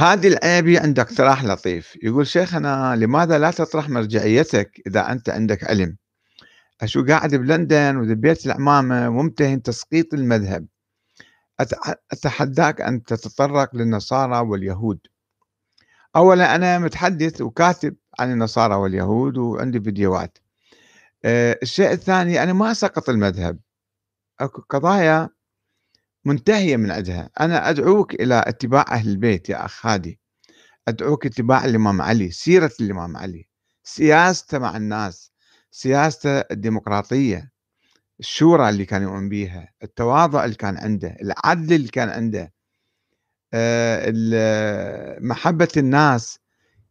هادي العيبي عنده اقتراح لطيف. يقول شيخنا لماذا لا تطرح مرجعيتك إذا أنت عندك علم؟ أشو قاعد بلندن وذبيت العمامة ممتهن تسقيط المذهب. أتحداك أن تتطرق للنصارى واليهود. أولا أنا متحدث وكاتب عن النصارى واليهود وعندي فيديوهات. آه، الشيء الثاني أنا ما أسقط المذهب. أكو قضايا منتهية من عندها أنا أدعوك إلى اتباع أهل البيت يا أخ هادي. أدعوك اتباع الإمام علي سيرة الإمام علي. سياسته مع الناس سياسته الديمقراطية الشورى اللي كان يؤمن بيها التواضع اللي كان عنده العدل اللي كان عنده آه، محبة الناس.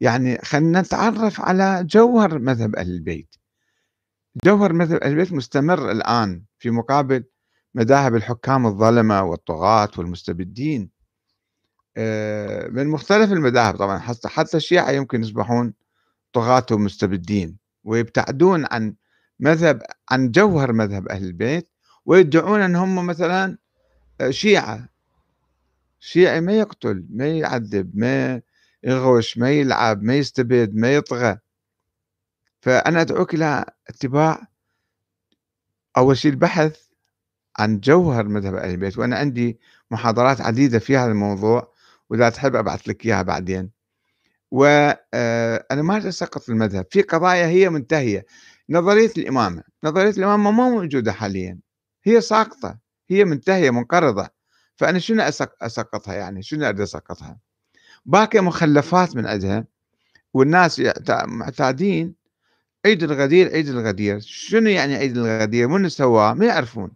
يعني خلينا نتعرف على جوهر مذهب أهل البيت. جوهر مذهب أهل البيت مستمر الآن في مقابل مذاهب الحكام الظلمة والطغاة والمستبدين. آه، من مختلف المذاهب طبعا حتى حتى الشيعة يمكن يصبحون طغاة ومستبدين ويبتعدون عن مذهب عن جوهر مذهب أهل البيت ويدعون أن هم مثلا آه، شيعة. شيعي ما يقتل ما يعذب ما يغوش ما يلعب ما يستبد ما يطغى. فأنا أدعوك إلى اتباع أول شيء البحث عن جوهر مذهب أهل البيت وأنا عندي محاضرات عديدة في هذا الموضوع وإذا تحب أبعث لك إياها بعدين. وأنا آه، ما أسقط المذهب في قضايا هي منتهية. نظرية الإمامة نظرية الإمامة ما موجودة حاليا هي ساقطة هي منتهية منقرضة. فأنا شنو أسقطها يعني؟ شنو أريد أسقطها؟ باقي مخلفات من عندها والناس معتادين. عيد الغدير عيد الغدير. شنو يعني عيد الغدير؟ من سواه؟ ما يعرفون.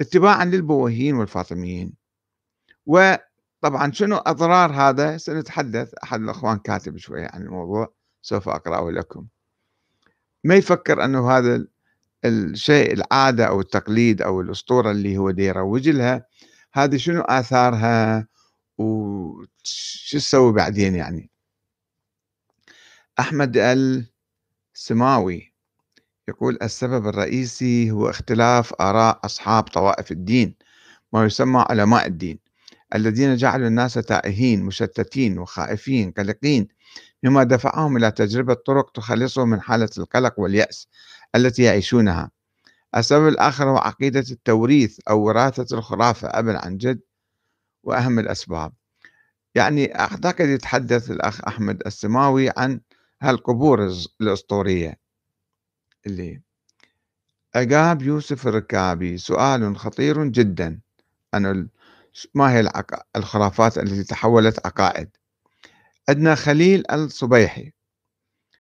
اتباعا للبويهيين والفاطميين. وطبعا شنو أضرار هذا؟ سنتحدث. أحد الأخوان كاتب شوية عن الموضوع سوف أقرأه لكم. ما يفكر أنه هذا الشيء العادة أو التقليد أو الأسطورة اللي هو يروج لها هذه شنو آثارها؟ وش تسوي بعدين يعني؟ أحمد السماوي يقول السبب الرئيسي هو اختلاف آراء أصحاب طوائف الدين ما يسمى علماء الدين الذين جعلوا الناس تائهين مشتتين وخائفين قلقين مما دفعهم إلى تجربة طرق تخلصهم من حالة القلق واليأس التي يعيشونها. السبب الآخر هو عقيدة التوريث أو وراثة الخرافة أبا عن جد وأهم الأسباب. يعني أعتقد يتحدث الأخ أحمد السماوي عن هالقبور الأسطورية. اللي أجاب يوسف الركابي سؤال خطير جدا. عن ما هي الخرافات التي تحولت عقائد؟ عندنا خليل الصبيحي.